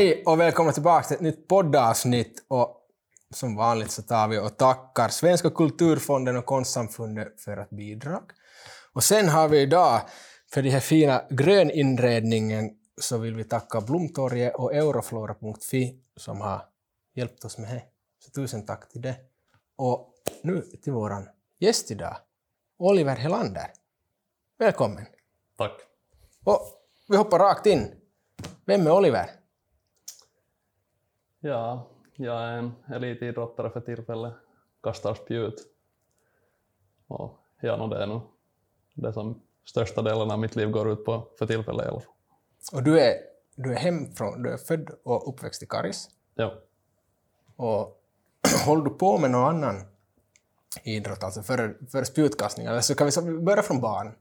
Hej och välkomna tillbaka till ett nytt poddavsnitt. Och som vanligt så tar vi och tackar Svenska kulturfonden och Konstsamfundet för att bidra. Och sen har vi idag, för den här fina gröninredningen, så vill vi tacka Blomtorget och Euroflora.fi som har hjälpt oss med det. Så tusen tack till det. Och nu till våran gäst idag, Oliver Helander. Välkommen. Tack. Och vi hoppar rakt in. Vem är Oliver? Ja, jag är en elitidrottare för tillfället, kastar spjut. Och ja, no, det är nog det som största delen av mitt liv går ut på för tillfället i alla fall. Och du är, du är hemifrån, du är född och uppväxt i Karis. Ja. Och håller du på med någon annan idrott, alltså före, före spjutkastning? Eller så kan vi börja från barn.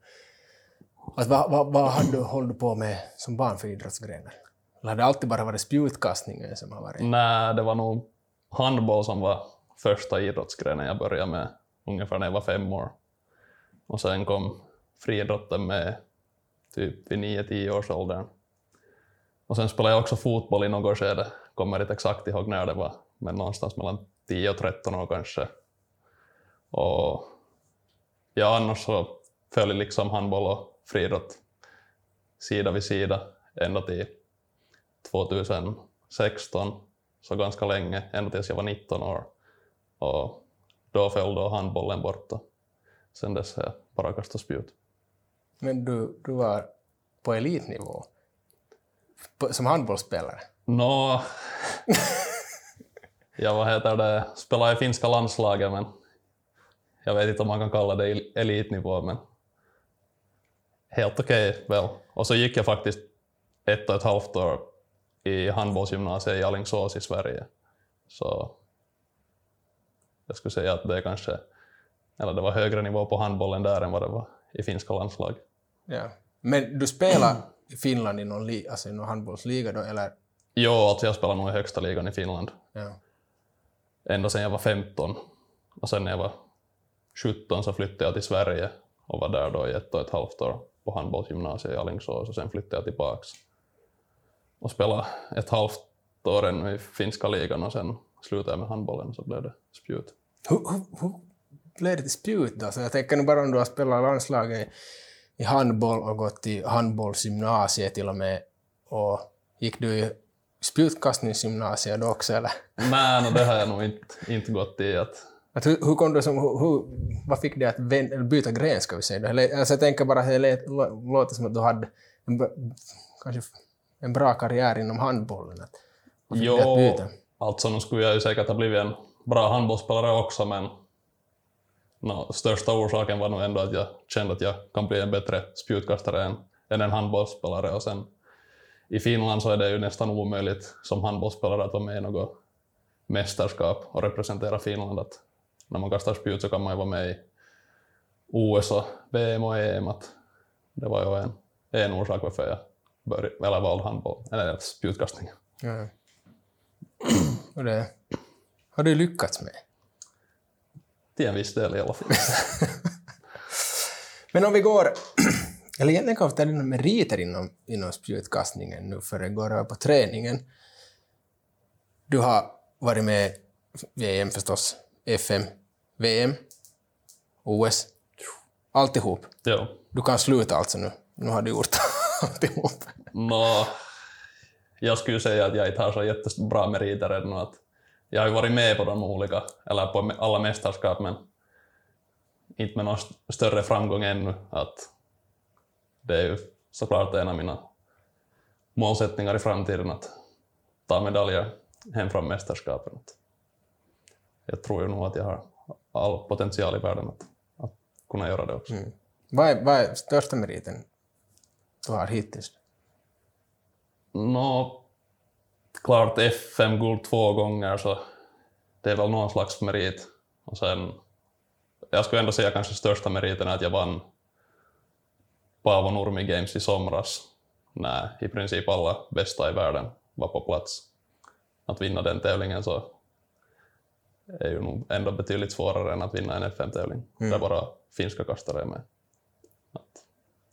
Alltså, vad, vad, vad du, håller du på med som barn för idrottsgrenar? Eller har det alltid bara varit spjutkastningen som har varit? Nej, det var nog handboll som var första idrottsgrenen jag började med ungefär när jag var fem år. Och sen kom friidrotten med typ vid 9-10 års åldern. Och sen spelade jag också fotboll i något skede, kommer inte exakt ihåg när det var, men någonstans mellan 10 och 13 år kanske. Och ja, annars så följde liksom handboll och friidrott sida vid sida ända till 2016, så ganska länge, ända tills jag var 19 år. Och då föll då handbollen och sen dess har jag bara kastat spjut. Men du, du var på elitnivå på, som handbollsspelare? Nå, jag vad heter det, spelade i finska landslaget men jag vet inte om man kan kalla det elitnivå men helt okej okay, väl. Och så gick jag faktiskt ett och ett halvt år i handbollsgymnasiet i Alingsås i Sverige. Så jag skulle säga att det är kanske, eller det var högre nivå på handbollen där än vad det var i finska landslaget. Ja. Men du spelar i Finland i någon, li, alltså i någon handbollsliga då, eller? Jo, alltså jag spelar nog i högsta ligan i Finland. Ja. Ända sedan jag var 15. Och sen när jag var 17 så flyttade jag till Sverige och var där då i ett och ett halvt år på handbollsgymnasiet i Alingsås och sen flyttade jag tillbaks och spelade ett halvt år ännu i finska ligan och sen slutade jag med handbollen så blev det spjut. Hur, hur, hur blev det till spjut då? Så jag tänker nu bara om du har spelat landslaget i, handboll och gått i handbollsgymnasiet till och med och gick du i spjutkastningsgymnasiet då också eller? Nej, no, det har jag nog inte, inte gått i. Att... Att hur, hur kom du som, hur, vad fick dig att vän, byta gren ska vi säga? Alltså jag tänker bara att det låter som att du hade kanske en bra karriär inom handbollen? Att, jo, alltså nu skulle jag ju säkert ha blivit en bra handbollsspelare också, men no, största orsaken var nog ändå att jag kände att jag kan bli en bättre spjutkastare än, än en handbollsspelare. Och sen, I Finland så är det ju nästan omöjligt som handbollsspelare att vara med i något mästerskap och representera Finland. Att när man kastar spjut så kan man ju vara med i OS och VM och EM. Att det var ju en, en orsak varför jag eller valde handboll, eller spjutkastning. Ja. Och det har du lyckats med? Till en viss del i alla fall. Men om vi går, eller egentligen kan vi ta dina meriter inom, inom spjutkastningen nu för det går över på träningen. Du har varit med VM förstås, FM, VM, OS, alltihop. Ja. Du kan sluta alltså nu, nu har du gjort alltihop. No, jag skulle säga att jag inte har så jättebra meriter ännu. Att jag har ju varit med på de olika, eller på alla mästerskap, men inte med någon större framgång ännu. Att det är ju såklart en av mina målsättningar i framtiden att ta medaljer hem från mästerskapen. Jag tror ju nog att jag har all potential i världen att, att kunna göra det också. Mm. Vad, är, vad är största meriten du har hittills? Nå, klart FM-guld två gånger så det är väl någon slags merit. Och sen, jag skulle ändå säga kanske största meriten är att jag vann Paavo Nurmi Games i somras när i princip alla bästa i världen var på plats. Att vinna den tävlingen så är ju nog ändå betydligt svårare än att vinna en FM-tävling mm. där bara finska kastare är med. Att,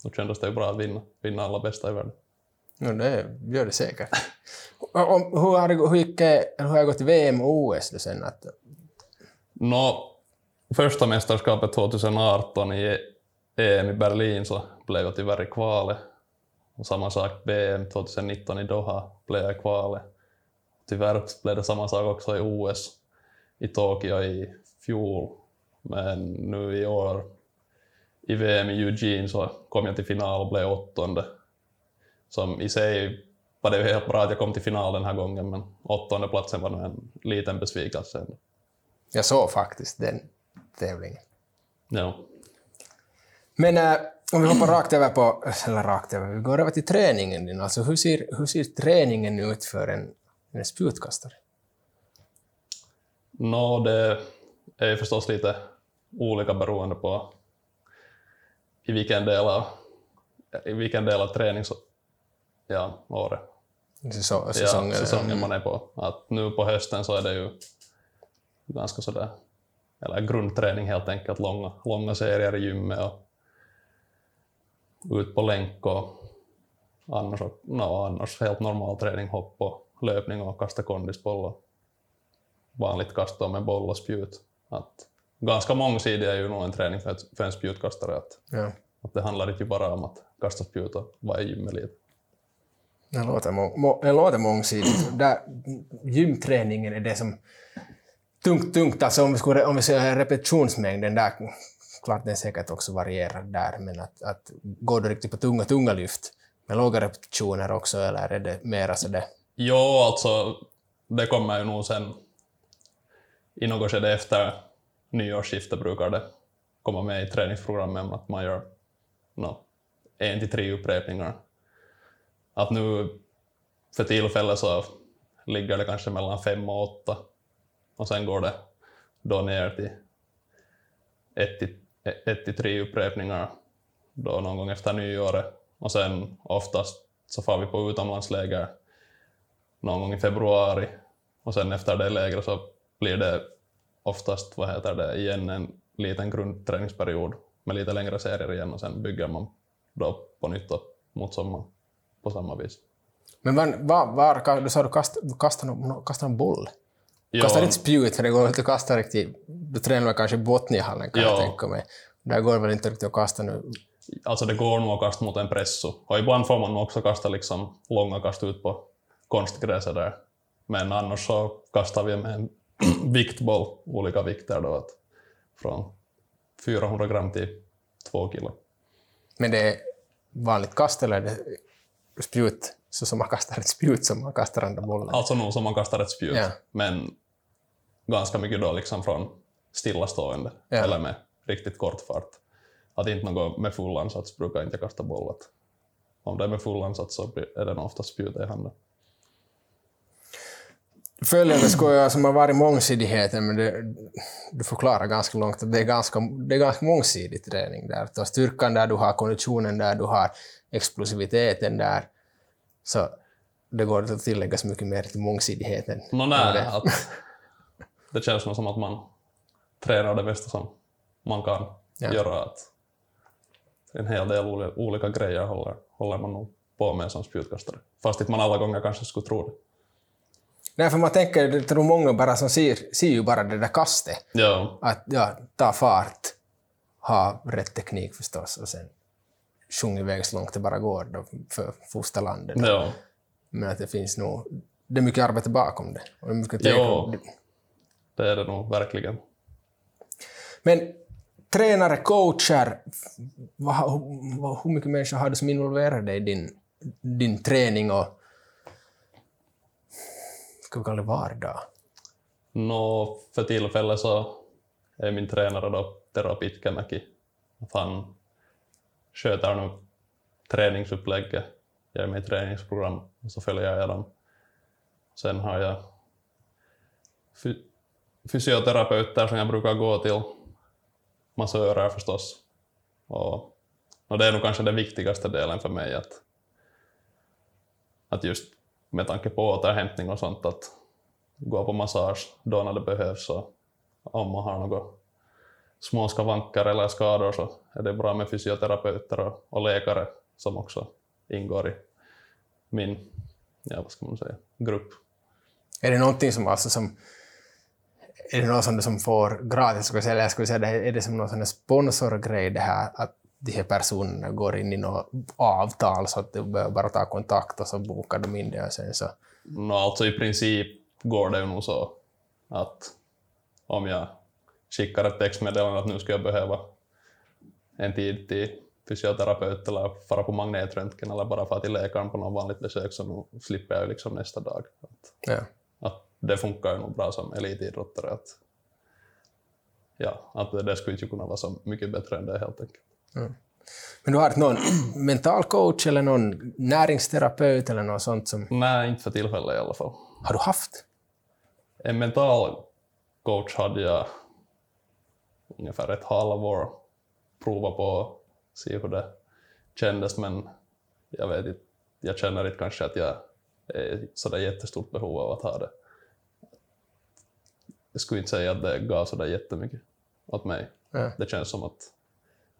då kändes det ju bra att vinna, vinna alla bästa i världen. No, det gör det säkert. Hur, har det, hur, gick, hur har det gått i VM och OS då sen? Att... Nå, första mästerskapet 2018 i EM i Berlin så blev jag tyvärr i kvalet. Och samma sak VM 2019 i Doha blev jag i kvalet. Tyvärr blev det samma sak också i OS i Tokyo i fjol. Men nu i år i VM i Eugene så kom jag till final och blev åttonde. Som i sig var det helt bra att jag kom till final den här gången, men åttonde platsen var nog en liten besvikelse. Jag såg faktiskt den tävlingen. Ja. Men äh, om vi hoppar rakt över på, eller rakt över, vi går över till träningen din. Alltså hur ser, hur ser träningen ut för en, en spjutkastare? Nå, no, det är förstås lite olika beroende på i vilken del av, i vilken del av tränings, ja, året. Säsong, säsongen, ja, säsongen man är på. Att nu på hösten så är det ju ganska sådär, eller grundträning helt enkelt, långa, långa serier i gymmet och ut på länk och annars, no, annars helt normal träning, hopp och löpning och kasta kondisboll och vanligt kast med boll och spjut. Att ganska mångsidig är ju nog en träning för, ett, för en spjutkastare. Att, ja. att det handlar inte bara om att kasta spjut och vara i gymmet lite. Det låter, må, det låter mångsidigt. Där, gymträningen är det som tungt, tungt. Alltså om vi, skulle, om vi ser repetitionsmängden där, klart den säkert också varierar där, men att, att går du riktigt på tunga, tunga lyft med låga repetitioner också, eller är det mera så det... Jo, alltså det kommer ju nog sen i något skede efter nyårsskiftet brukar det komma med i träningsprogrammet att man gör no, en till tre upprepningar. Att nu för tillfället så ligger det kanske mellan fem och åtta. Och sen går det då ner till ett till, ett till tre upprepningar då någon gång efter nyåret. Och sen oftast så far vi på utomlandsläger någon gång i februari. Och sen efter det lägret så blir det oftast vad heter det, igen en liten grundträningsperiod med lite längre serier igen och sen bygger man då på nytt mot sommaren på samma vis. Men var, var, var du sa du kastade kast någon, kast någon boll? Du kastar inte spjut, för det går inte att kasta riktigt. Du tränar kanske Botniahallen kan ja. jag tänka mig. Där går det väl inte riktigt att kasta nu? Alltså det går nog att kasta mot en presso. Och ibland får man nog också kasta liksom långa kast ut på konstgräset där. Men annars så kastar vi med en viktboll, olika vikter då, att från 400 gram till 2 kilo. Men det är vanligt kast eller är det spjut, så som man kastar ett spjut som man kastar andra bollen? Alltså nog som man kastar ett spjut, ja. men ganska mycket då liksom från stillastående ja. eller med riktigt kort fart. Att inte något med full ansats brukar inte kasta boll. Om det är med full ansats så är det nog ofta spjut i handen följande skojar som har varit mångsidigheten, men det, du förklarar ganska långt att det är ganska, det är ganska mångsidig träning där. Du har styrkan där, du har konditionen där, du har explosiviteten där. Så det går inte att tillägga så mycket mer till mångsidigheten. No, nej, det. Att, det känns nog som att man tränar det bästa som man kan ja. göra. Att en hel del olika grejer håller, håller man nog på med som spjutkastare. Fast inte man alla gånger kanske skulle tro det. Nej, för man tänker, det tror många bara som ser, ser ju bara det där kastet. Ja. Att ja, ta fart, ha rätt teknik förstås och sen sjunga iväg så långt det bara går då för fosterlandet. Ja. Men att det finns nog, det är mycket arbete bakom det. Och det är mycket ja, det är det nog verkligen. Men tränare, coacher, vad, hur mycket människor har du som involverade i din, din träning och ska vi kalla det vardag? No, för tillfället så är min tränare då Tero Pitkämäki. Han sköter nu träningsupplägget, ger mig träningsprogram och så följer jag dem. Sen har jag fy fysioterapeuter som jag brukar gå till, massörer förstås. Och, och det är nog kanske den viktigaste delen för mig, att, att just med tanke på återhämtning och sånt att gå på massage då när det behövs och om man har några små skavanker eller skador så är det bra med fysioterapeuter och, och läkare som också ingår i min, ja vad ska man säga, grupp. Är det någonting som alltså som är det någon som, som får gratis, eller jag skulle säga, är det som någon sån sponsorgrej det här att de här personerna går in i något avtal så att du behöver bara ta kontakt och så bokar de in det och sen så... No, alltså i princip går det ju nog så att om jag skickar ett textmeddelande att nu ska jag behöva en tid till fysioterapeut eller fara på magnetröntgen eller bara fara till läkaren på något vanligt besök så nu slipper jag ju liksom nästa dag. Att, Ja. att det funkar ju nog bra som elitidrottare. Att, ja, att det skulle ju kunna vara så mycket bättre än det helt enkelt. Men du har inte någon mental coach eller någon näringsterapeut eller något sånt som... Nej, inte för tillfället i alla fall. Har du haft? En mental coach hade jag ungefär ett halvår prova på att se hur det kändes, men jag vet inte, jag känner inte kanske att jag är sådär jättestort behov av att ha det. Jag skulle inte säga att det gav sådär jättemycket åt mig. Ja. Det känns som att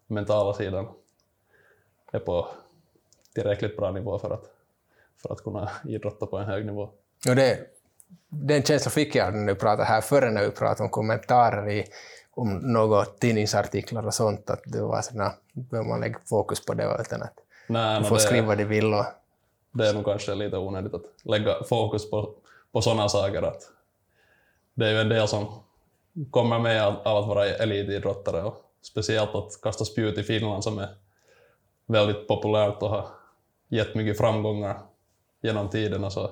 mentala sidan är på tillräckligt bra nivå för att, för att kunna idrotta på en hög nivå. Och det, den känslan fick jag när du pratade här före när vi pratade om kommentarer i, om något tidningsartiklar och sånt, att det var sådana, behöver man lägga fokus på det utan att Nej, du får det, skriva vad de vill. Och, det är nog kanske lite onödigt att lägga fokus på, på sådana saker. Att det är ju en del som kommer med av att vara elitidrottare och speciellt att kasta spjut i Finland som är väldigt populärt och har gett mycket framgångar genom tiderna så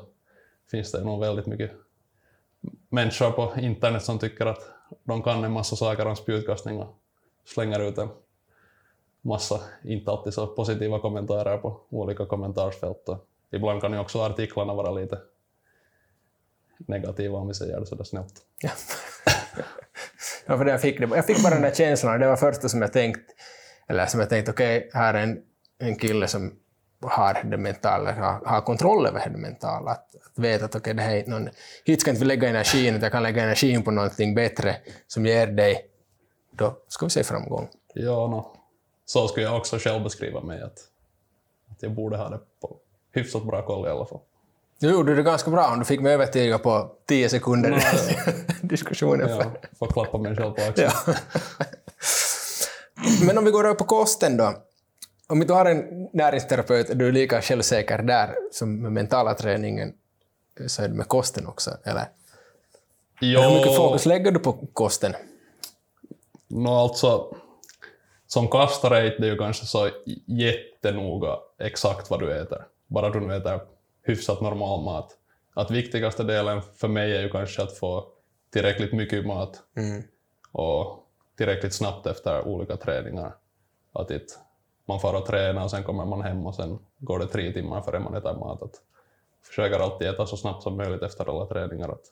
finns det nog väldigt mycket människor på internet som tycker att de kan en massa saker om spjutkastning och slänger ut en massa, inte alltid så positiva kommentarer på olika kommentarsfält. Och ibland kan ju också artiklarna vara lite negativa om vi säger det sådär snällt. ja. för det jag, fick det, jag fick bara den där känslan, och det var första som jag tänkt, eller som jag tänkte, okej, här är en, en kille som har det mentala, har, har kontroll över det mentala. Att, att veta att okay, det här någon, hit ska inte vi lägga energin, utan jag kan lägga energin på någonting bättre som ger dig, då ska vi se framgång. Ja, no. så skulle jag också själv beskriva mig, att, att jag borde ha det på hyfsat bra koll i alla fall. Du gjorde det ganska bra om du fick mig övertyga på tio sekunder i diskussionen. Ja, får klappa mig själv på axeln. Ja. Men om vi går över på kosten då. Om du har en näringsterapeut, är du lika självsäker där som med mentala träningen, så är det med kosten också, eller? Hur mycket fokus lägger du på kosten? No, alltså, som kastare är det ju kanske så jättenoga exakt vad du äter. Bara du nu äter hyfsat normal mat. Att viktigaste delen för mig är ju kanske att få tillräckligt mycket mat och tillräckligt snabbt efter olika träningar. Att inte man får och träna och sen kommer man hem och sen går det tre timmar före man äter mat. Att försöker alltid äta så snabbt som möjligt efter alla träningar. Att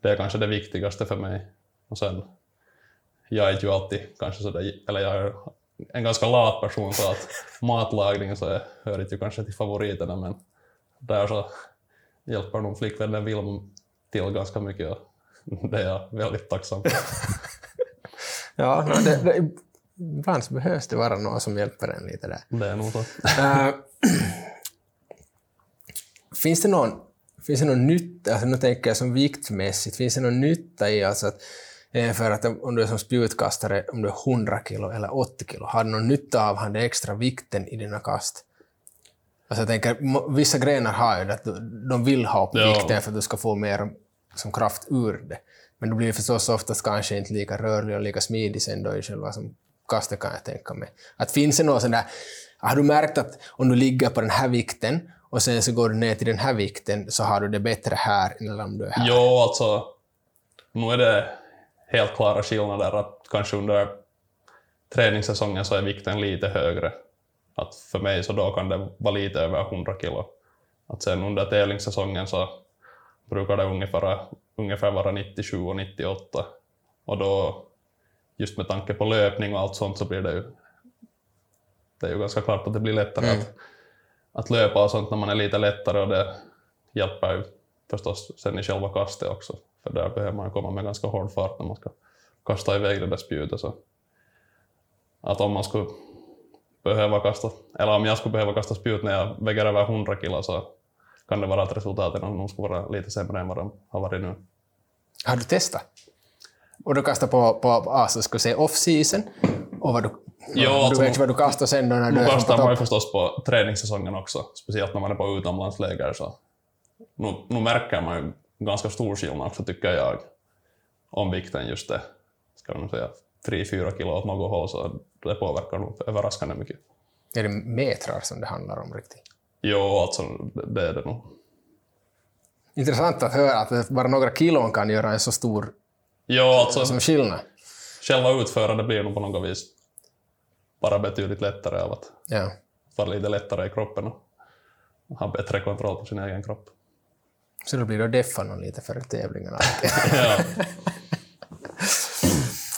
det är kanske det viktigaste för mig. Och sen, jag är ju alltid kanske sådär, eller jag är en ganska lat person så att matlagning så är, hör inte kanske till favoriterna men där så hjälper nog flickvännen Vilma till ganska mycket och det är jag väldigt tacksam för. Ja, no, det, det, ibland så behövs det vara någon som hjälper en lite där. Det är nog så. Eh, finns det någon, finns det någon nytta, alltså nu tänker jag som viktmässigt, finns det någon nytta i alltså att eh, för att om du är som spjutkastare, om du är 100 kilo eller 80 kilo, har du någon nytta av den extra vikten i dina kast? Alltså jag tänker, vissa grenar har ju att de- vill ha upp Ja. vikten för att du ska få mer som kraft ur det. Men då blir det förstås oftast kanske inte lika rörlig och lika smidig sen då i själva som kastet kan jag tänka mig. Att finns det någon sån där, har du märkt att om du ligger på den här vikten och sen så går du ner till den här vikten så har du det bättre här än om du är här? Jo, alltså, nu är det helt klara skillnader att kanske under träningssäsongen så är vikten lite högre. Att för mig så då kan det vara lite över 100 kilo. Att sen under tävlingssäsongen så brukar det ungefär, ungefär vara 97 och 98. Och då, just med tanke på löpning och allt sånt, så blir det ju, det är ju ganska klart att det blir lättare att, att löpa och sånt när man är lite lättare och det hjälper ju förstås sen i själva kastet också. För där behöver man komma med ganska hård fart när man ska kasta iväg det där spjutet. Så att om man skulle behöva kasta, eller om jag skulle behöva kasta spjut när jag väger över 100 kilo så kan det vara att resultaten nog skulle vara lite sämre än vad de har varit nu. Har du testat? Och du kastar på, på alltså, ska säga off-season, och vad du, Jo, du alltså, vet vad du kastar sen då när du är kastar man ju förstås på träningssäsongen också, speciellt när man är på utomlandsläger. Så nu, nu märker man ju ganska stor skillnad också, tycker jag, om vikten just det, ska man säga, 3-4 kilo åt något håll, så det påverkar nog överraskande mycket. Är det metrar som det handlar om riktigt? Jo, alltså det, är det nog. Intressant att höra att bara några kilon kan göra en så stor Jo, alltså som skillnad. själva utförandet blir nog på något vis bara betydligt lättare av att Ja. vara lite lättare i kroppen och ha bättre kontroll på sin egen kropp. Så då blir det deffa någon lite före tävlingarna. ja.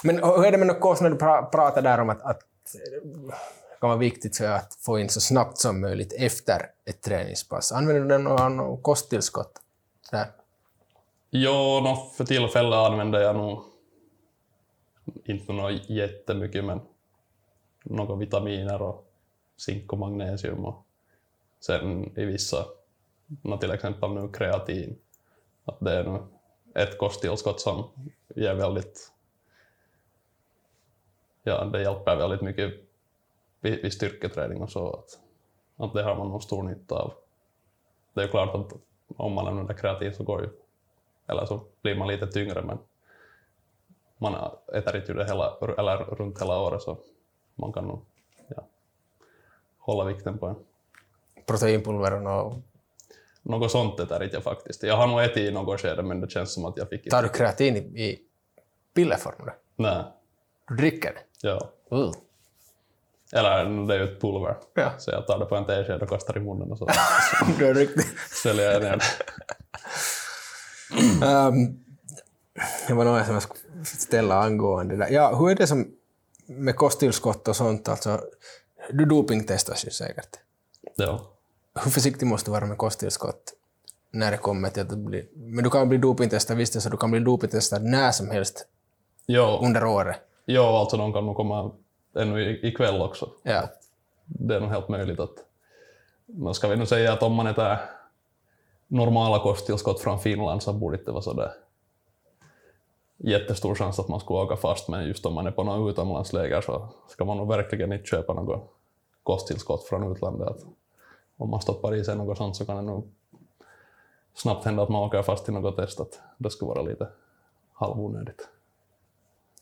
Men hur är det med något kost när du pratar där om att, att det kan vara viktigt för att få in så snabbt som möjligt efter ett träningspass? Använder du några kosttillskott? Där? Jo, no, för tillfället använder jag nog inte något jättemycket, men några vitaminer och zink och magnesium och sen i vissa, no, till exempel nu kreatin, att det är nu ett kosttillskott som ger väldigt, ja, det hjälper väldigt mycket vid, vid styrketräning och så, att, att det har man nog stor nytta av. Det är ju klart att om man använder kreatin så går ju eller så blir man lite tyngre, men man äter inte det hela, eller runt hela året, så man kan nog ja, hålla vikten på en. Proteinpulver och något. Sånt äter inte jag faktiskt. Jag har nog ätit i något skede, men det känns som att jag fick Tar inte... du kreatin i, i pillerform? då? Nej, Du dricker det? ja. Uh. Ju ett pulver, Ja. så jag tar det på en tesked och kastar i munnen och så Du är riktigt... sväljer jag ner det. Um, det var något som jag skulle ställa angående det där. Ja, hur är det som med kosttillskott och sånt? Alltså, du dopingtestas ju säkert. Ja. Hur försiktig måste du vara med kosttillskott när det kommer till att det blir... Men du kan bli dopingtestad, visst så, du kan bli dopingtestad när som helst Jo, under året. Jo, alltså de kan nog komma ännu ikväll också. Ja. det är nog helt möjligt att... Men ska vi nu säga att om man äter normala kosttillskott från Finland så borde det inte vara så där jättestor chans att man skulle åka fast, men just om man är på något utomlandsläger så ska man nog verkligen inte köpa något kosttillskott från utlandet. Att om man stoppar i sig något sånt så kan det nog snabbt hända att man åker fast i något test, att det skulle vara lite halvonödigt.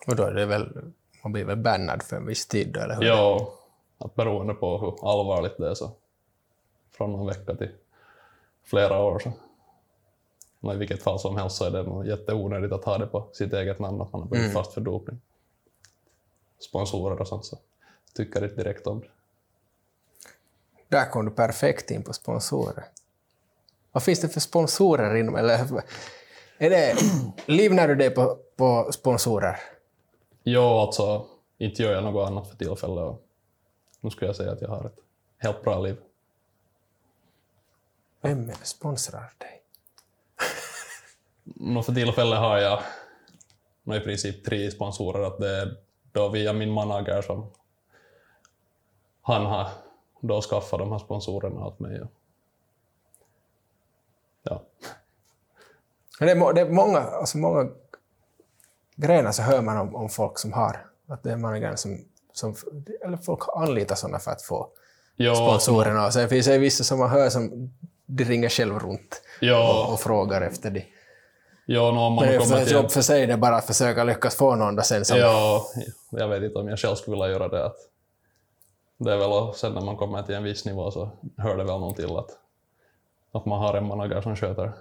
Och då är det väl... Man blir väl bannad för en viss tid då, eller hur? Ja, att beroende på hur allvarligt det är så från någon vecka till flera år så. Men I vilket fall som helst så är det jätteonödigt att ha det på sitt eget namn att man har blivit fast för dopning. Sponsorer och sånt så tycker inte direkt om det. Där kom du perfekt in på sponsorer. Vad finns det för sponsorer inom... Eller, är det, livnar du dig på, på sponsorer? Jo, alltså inte gör jag något annat för tillfället och nu skulle jag säga att jag har ett helt bra liv. Vem sponsrar dig? Nå för tillfället har jag nå i princip tre sponsorer. Att det är då via min manager som han har då skaffat de här sponsorerna åt mig. Ja. Det är, det är många, alltså många grenar så hör man om, om folk som har, att det är många som, som, eller folk anlitar sådana för att få Jo, sponsorerna. Och sen finns det vissa som man hör som de ringer själv runt och, och frågar efter det. jo no, man kommer efter ett till... jobb för sig det är bara att försöka lyckas få någon där sen som... Ja, jag vet inte om jag själv skulle vilja göra det. Att det är väl sen när man kommer till en viss nivå så hör det väl någon till att, att man har en manager som sköter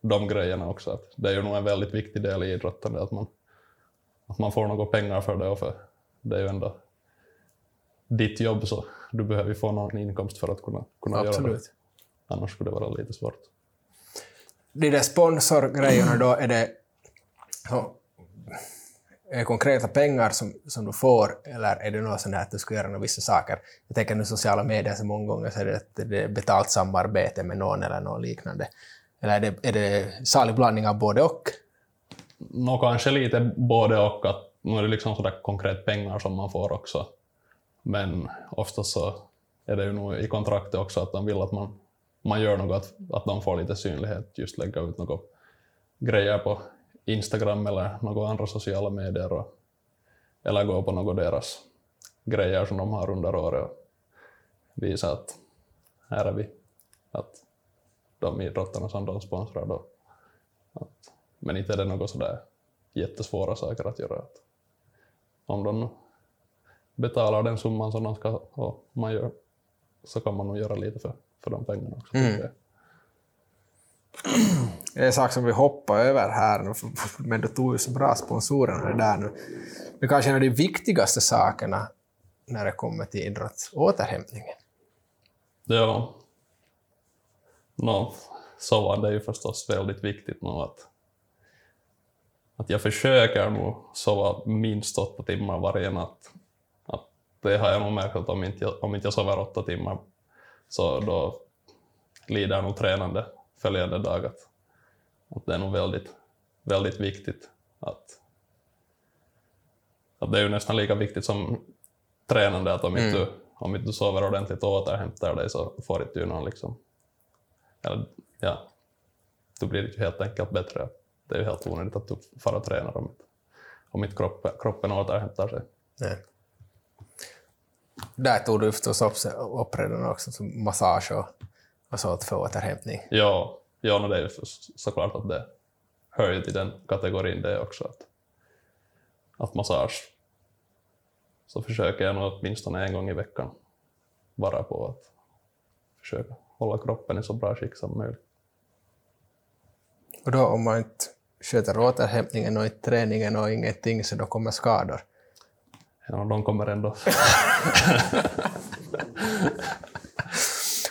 de grejerna också. Att det är ju nog en väldigt viktig del i idrottande att man, att man får några pengar för det och för det är ju ändå ditt jobb så du behöver ju få någon inkomst för att kunna, kunna göra det. Annars skulle det vara lite svårt. De där sponsorgrejerna då, är det så, är det konkreta pengar som, som du får eller är det något sånt här att du ska göra några vissa saker? Jag tänker nu sociala medier så många gånger så är det, att det är betalt samarbete med någon eller något liknande. Eller är det, är det salig blandning av både och? Nå, kanske lite både och, att nu är det liksom sådär konkret pengar som man får också. Men oftast så är det ju nog i kontraktet också att de vill att man, man gör något, att, att de får lite synlighet, just lägga ut några grejer på Instagram eller några andra sociala medier och, eller gå på något deras grejer som de har under året och visa att här är vi. Att de idrottarna som de sponsrar då. Att, men inte är det något sådär jättesvåra saker att göra. Att om de betalar den summan som de ska och man gör, så kan man nog göra lite för, för de pengarna också. Mm. Det är en sak som vi hoppar över här nu, men du tog ju så bra sponsorerna det där nu. Men kanske en av de viktigaste sakerna när det kommer till idrott, återhämtningen. Ja. No, sovande är ju förstås väldigt viktigt nu att, att jag försöker nog sova minst åtta timmar varje natt. Att det har jag nog märkt att om inte jag, om inte jag sover åtta timmar så då lider jag nog tränande följande dag. Att, att det är nog väldigt, väldigt viktigt att, att det är ju nästan lika viktigt som tränande att om inte, du, om inte du sover ordentligt och återhämtar dig så får inte du någon liksom, eller, ja, då blir det ju helt enkelt bättre. Det är ju helt onödigt att du far och tränar om inte, om inte kroppen, kroppen återhämtar sig. Nej. Där tog du förstås upp, upp redan också, som massage och, och sånt för återhämtning. Ja, ja no, det är ju såklart att det hör ju till den kategorin det också. Att, att massage så försöker jag nog åtminstone en gång i veckan vara på att försöka hålla kroppen i så bra skick som möjligt. Och då om man inte sköter återhämtningen och inte träningen och ingenting, så då kommer skador. Ja, de kommer ändå...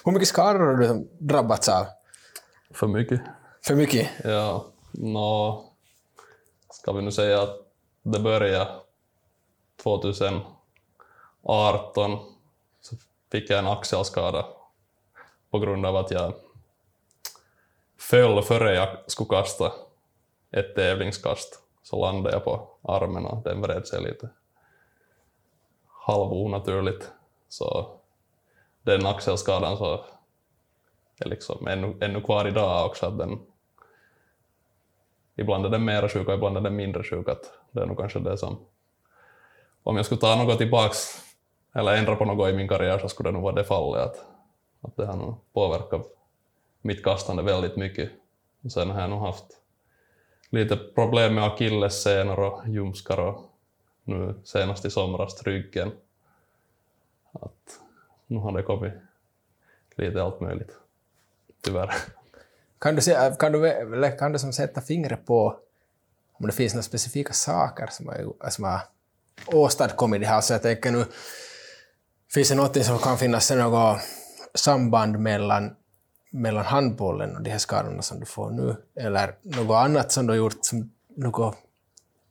Hur mycket skador har du drabbats av? för mycket. För mycket? Ja, nå, ska vi nu säga att det började 2018 så fick jag en axelskada på grund av att jag föll före jag skulle kasta ett tävlingskast. Så landade jag på armen och den vred sig lite halvonaturligt. Så den axelskadan så är liksom ännu, ännu kvar idag också. Att den, ibland är den mera sjuk och ibland är den mindre sjuk. Att det är nog kanske det som... Om jag skulle ta något tillbaks eller ändra på något i min karriär så skulle det nog vara det fallet. Att, att det har nog påverkat mitt kastande väldigt mycket. Och sen har jag nog haft lite problem med akillessenor och ljumskar och nu senast i somras ryggen. Att nu har det kommit lite allt möjligt. Tyvärr. Kan du, se, äh, kan du, kan du som sätta fingret på om det finns några specifika saker som har, som har åstadkommit det här? Så jag tänker nu, finns det något som kan finnas något samband mellan, mellan handbollen och de här skadorna som du får nu? Eller något annat som du har gjort, som, något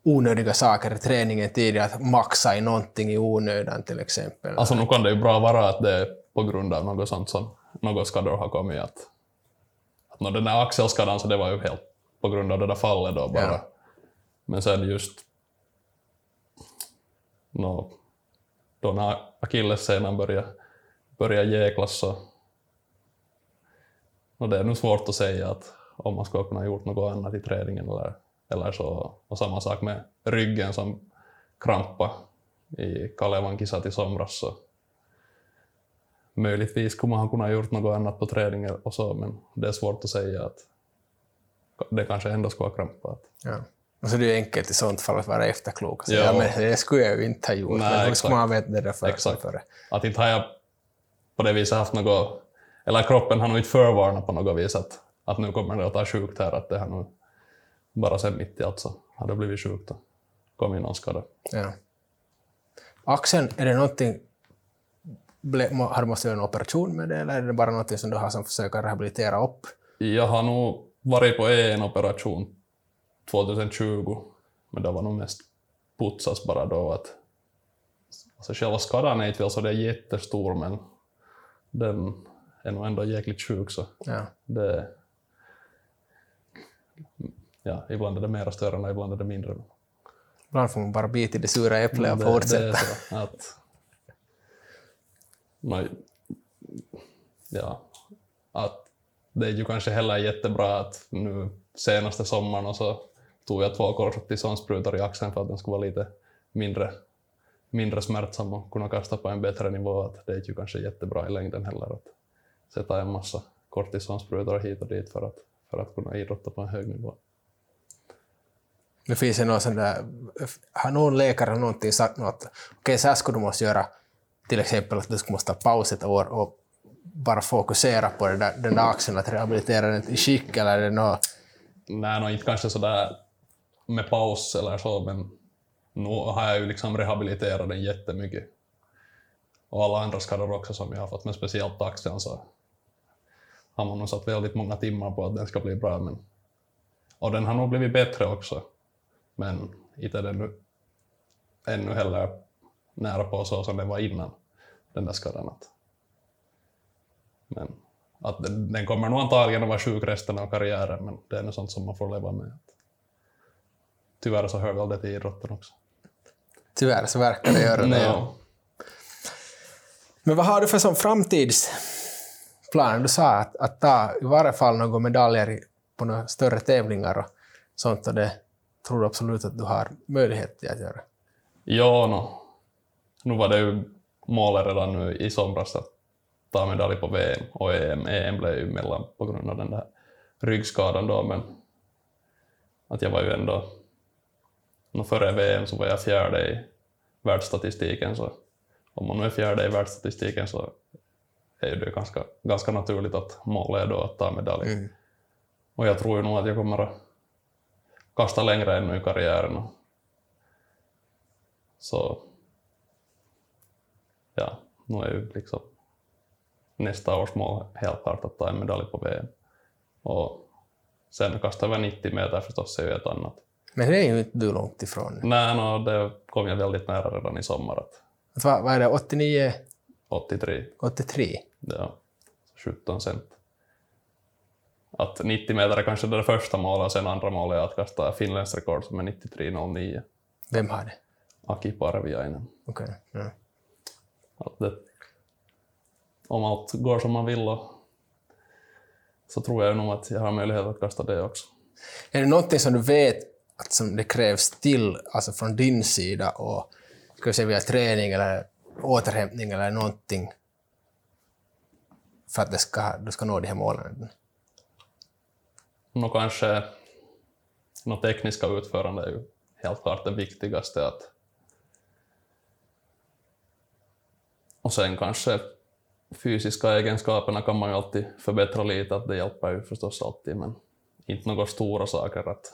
onödiga saker i träningen tidigare, att maxa i någonting i onödan till exempel? Alltså nu kan det ju bra vara att det är på grund av något sånt som något skador har kommit. Att, att den där axelskadan så det var ju helt på grund av det där fallet då bara. Ja. Men sen just nå, då när akillessenan börjar, börjar jäklas så nå, det är nog svårt att säga att om man skulle kunna gjort något annat i träningen eller, eller så. Och samma sak med ryggen som krampa i Kalevan kisat i somras. Så möjligtvis skulle man ha kunnat gjort något annat på träningen och så, men det är svårt att säga att det kanske ändå skulle ha krampat. Ja. Och så är det ju enkelt i sånt fall att vara efterklok och säga Ja. men det skulle jag ju inte ha gjort. Nej, men hur skulle man veta det där för, Exakt. före? Att inte har jag på det viset haft något, eller kroppen har nog inte förvarnat på något vis att, att nu kommer det att ta sjukt här, att det har nog bara sen mitt i allt så har det blivit sjukt och kommit någon skada. Ja. Axeln, är det någonting... Har du måste göra en operation med det eller är det bara någonting som du har som försöker rehabilitera upp? Jag har nog varit på en operation 2020, men det var nog mest putsas bara då. Att, alltså själva skadan är inte väl så det är jättestor, men den är nog ändå jäkligt sjuk. Så Ja. det, ja, ibland är det mera och ibland är det mindre. Ibland får man bara bita i det sura äpplet och fortsätta. att no, ja, att det är ju kanske heller jättebra att nu senaste sommaren och så tog jag två kortisonsprutor i axeln för att den skulle vara lite mindre, mindre smärtsam och kunna kasta på en bättre nivå. Att det är ju kanske jättebra i längden heller att sätta en massa kortisonsprutor hit och dit för att, för att kunna idrotta på en hög nivå. Det finns ju någon sån där, har någon läkare någonting sagt något, okej okay, så här skulle du måste göra, till exempel att du skulle måste ta paus ett år och bara fokusera på det där, den där axeln, att rehabilitera den i skick eller är det något? Nej, no, inte kanske sådär med paus eller så, men nu har jag ju liksom rehabiliterat den jättemycket. Och alla andra skador också som jag har fått, men speciellt axeln så har man nog satt väldigt många timmar på att den ska bli bra. Men... Och den har nog blivit bättre också. Men inte är den nu ännu heller nära på så som den var innan den där skadan. Men att den, den kommer nog antagligen att vara sjuk resten av karriären, men det är nog sånt som man får leva med. Tyvärr så hör väl det till idrotten också. Tyvärr så verkar det göra det. Ja. Men vad har du för som Planen Du sa att, att ta i varje fall några medaljer på några större tävlingar och sånt, och det tror du absolut att du har möjlighet till att göra? Ja, no. nu var det ju målet redan nu i somras att ta medalj på VM och EM. EM blev ju mellan på grund av den där ryggskadan då, men att jag var ju ändå, no, före VM så var jag fjärde i världsstatistiken, så om man nu är fjärde i världsstatistiken så är det ganska, ganska naturligt att målet är då att ta medalj. Mm. Och jag tror ju nog att jag kommer att kasta längre ännu i karriären. Så ja, nu är ju liksom nästa års mål helt klart att ta en medalj på VM. Och sen kasta över 90 meter förstås är ju ett annat. Men det är ju inte du långt ifrån. Nej, no, det kom jag väldigt nära redan i sommar. Att vad, vad är det, 89? 83. 83? Ja, 17 cent. Att 90 meter är kanske det första målet och sen andra målet är att kasta finländskt rekord som är 93,09. Vem har det? Aki Parviainen. Okej. Okay. Ja. Att det, om allt går som man vill och, så tror jag nog att jag har möjlighet att kasta det också. Är det någonting som du vet att som det krävs till alltså från din sida och ska vi säga via träning eller återhämtning eller någonting för att det ska, du ska nå de här målen? Nå kanske något tekniska utförande är ju helt klart det viktigaste. Att och sen kanske fysiska egenskaperna kan man ju alltid förbättra lite, att det hjälper ju förstås alltid, men inte några stora saker. Att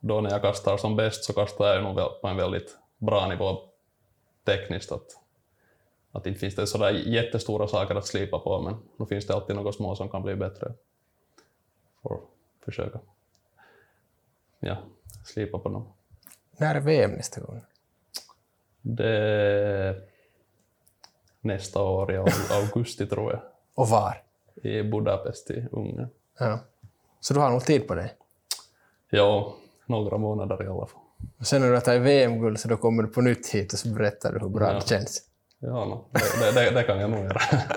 då när jag kastar som bäst så kastar jag nog på en väldigt bra nivå tekniskt. Att, att inte finns det sådär jättestora saker att slipa på, men nu finns det alltid något små som kan bli bättre. Får försöka ja, slipa på dem. När är VM nästa gång? Det nästa år i augusti tror jag. Och var? I Budapest i Ungern. Ja. Så du har nog tid på det? Ja, några månader i alla fall. Och sen när du har tagit VM-guld så då kommer du på nytt hit och så berättar du hur bra ja. det känns. Ja, no. det, det, det, kan jag nog göra.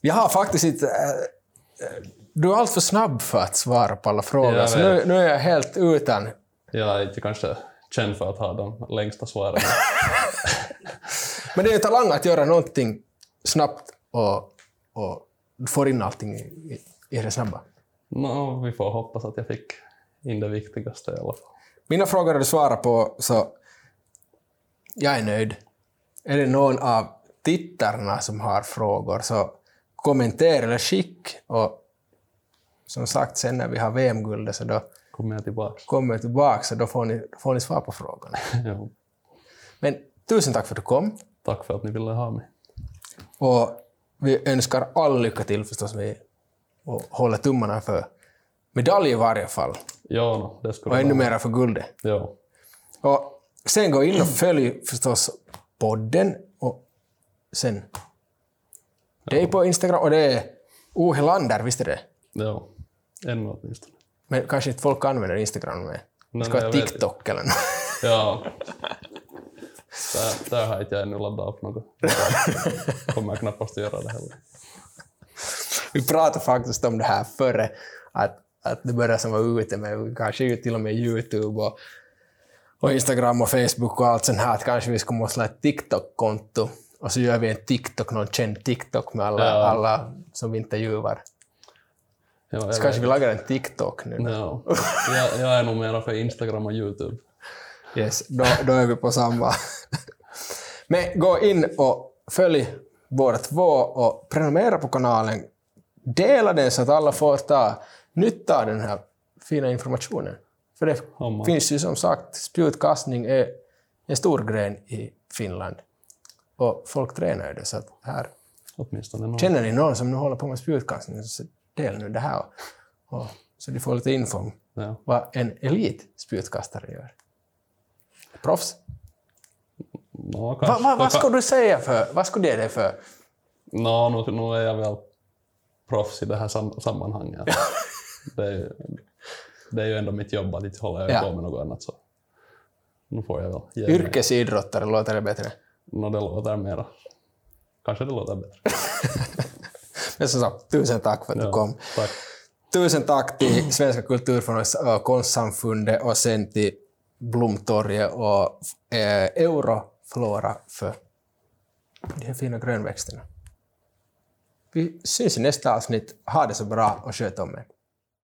jag har faktiskt inte... Äh, du är alltför snabb för att svara på alla frågor, så nu, nu är jag helt utan... Jag är inte kanske känd för att ha de längsta svaren. Men det är ju talang att göra någonting snabbt och, och få in allting i, i det snabba. No, vi får hoppas att jag fick in det viktigaste i alla fall. Mina frågor har du svarat på, så jag är nöjd. Är det någon av tittarna som har frågor, så kommentera eller skick. Och som sagt, sen när vi har VM-guldet så då kommer jag tillbaka. Kommer jag tillbaka, så då får ni, får ni svar på frågorna. ja. Men tusen tack för att du kom. Tack för att ni ville ha mig. Och vi önskar all lycka till förstås. Vi och håller tummarna för medalj i varje fall. Ja, no, det skulle Och ännu mera för guldet. Ja. Och sen gå in och följ förstås podden och sen det är på Instagram och det är O Helander, visst är det? Ja, ännu åtminstone. Men kanske inte folk använder Instagram med. Det ska vara TikTok eller något. Ja. Där, där har inte jag ännu laddat upp något. Kommer knappast att göra det heller. Vi pratade faktiskt om det här före, att, att det börjar som var ute med kanske till och med Youtube och, och Instagram och Facebook och allt sånt här, att kanske vi skulle måste ha ett TikTok-konto och så gör vi en TikTok, någon känd TikTok med alla, Ja. alla som vi intervjuar. Ja, Så kanske vi lagar en TikTok nu. ja. jag, jag är nog mera för Instagram och Youtube. Yes, då, då är vi på samma. Men gå in och följ båda två och prenumerera på kanalen. Dela den så att alla får ta nytta av den här fina informationen. För det man. finns ju som sagt, spjutkastning är en stor gren i Finland. Och folk tränar ju det, så att här Åtminstone någon. Känner ni någon som nu håller på med spjutkastning, så del nu det här. Och, så de får lite info om Ja. vad en elitspjutkastare gör. Proffs. No, Va, va, vad skulle du säga för, vad skulle det för? no, nu, nu är jag väl proffs i det här sam sammanhanget. det, är, det är ju ändå mitt jobb att inte hålla Ja. på med något annat. Så. Nu får jag väl ge mig. Yrkesidrottare, låter det bättre? No, det låter mera. Kanske det låter bättre. Men som sagt, tusen tack för att du Ja, kom. Tack. Tusen tack till Svenska kulturfondens och konstsamfundet och sen till Blomtorget och eh, Euroflora för de här fina grönväxterna. Vi syns i nästa avsnitt. Ha det så bra och sköt om er.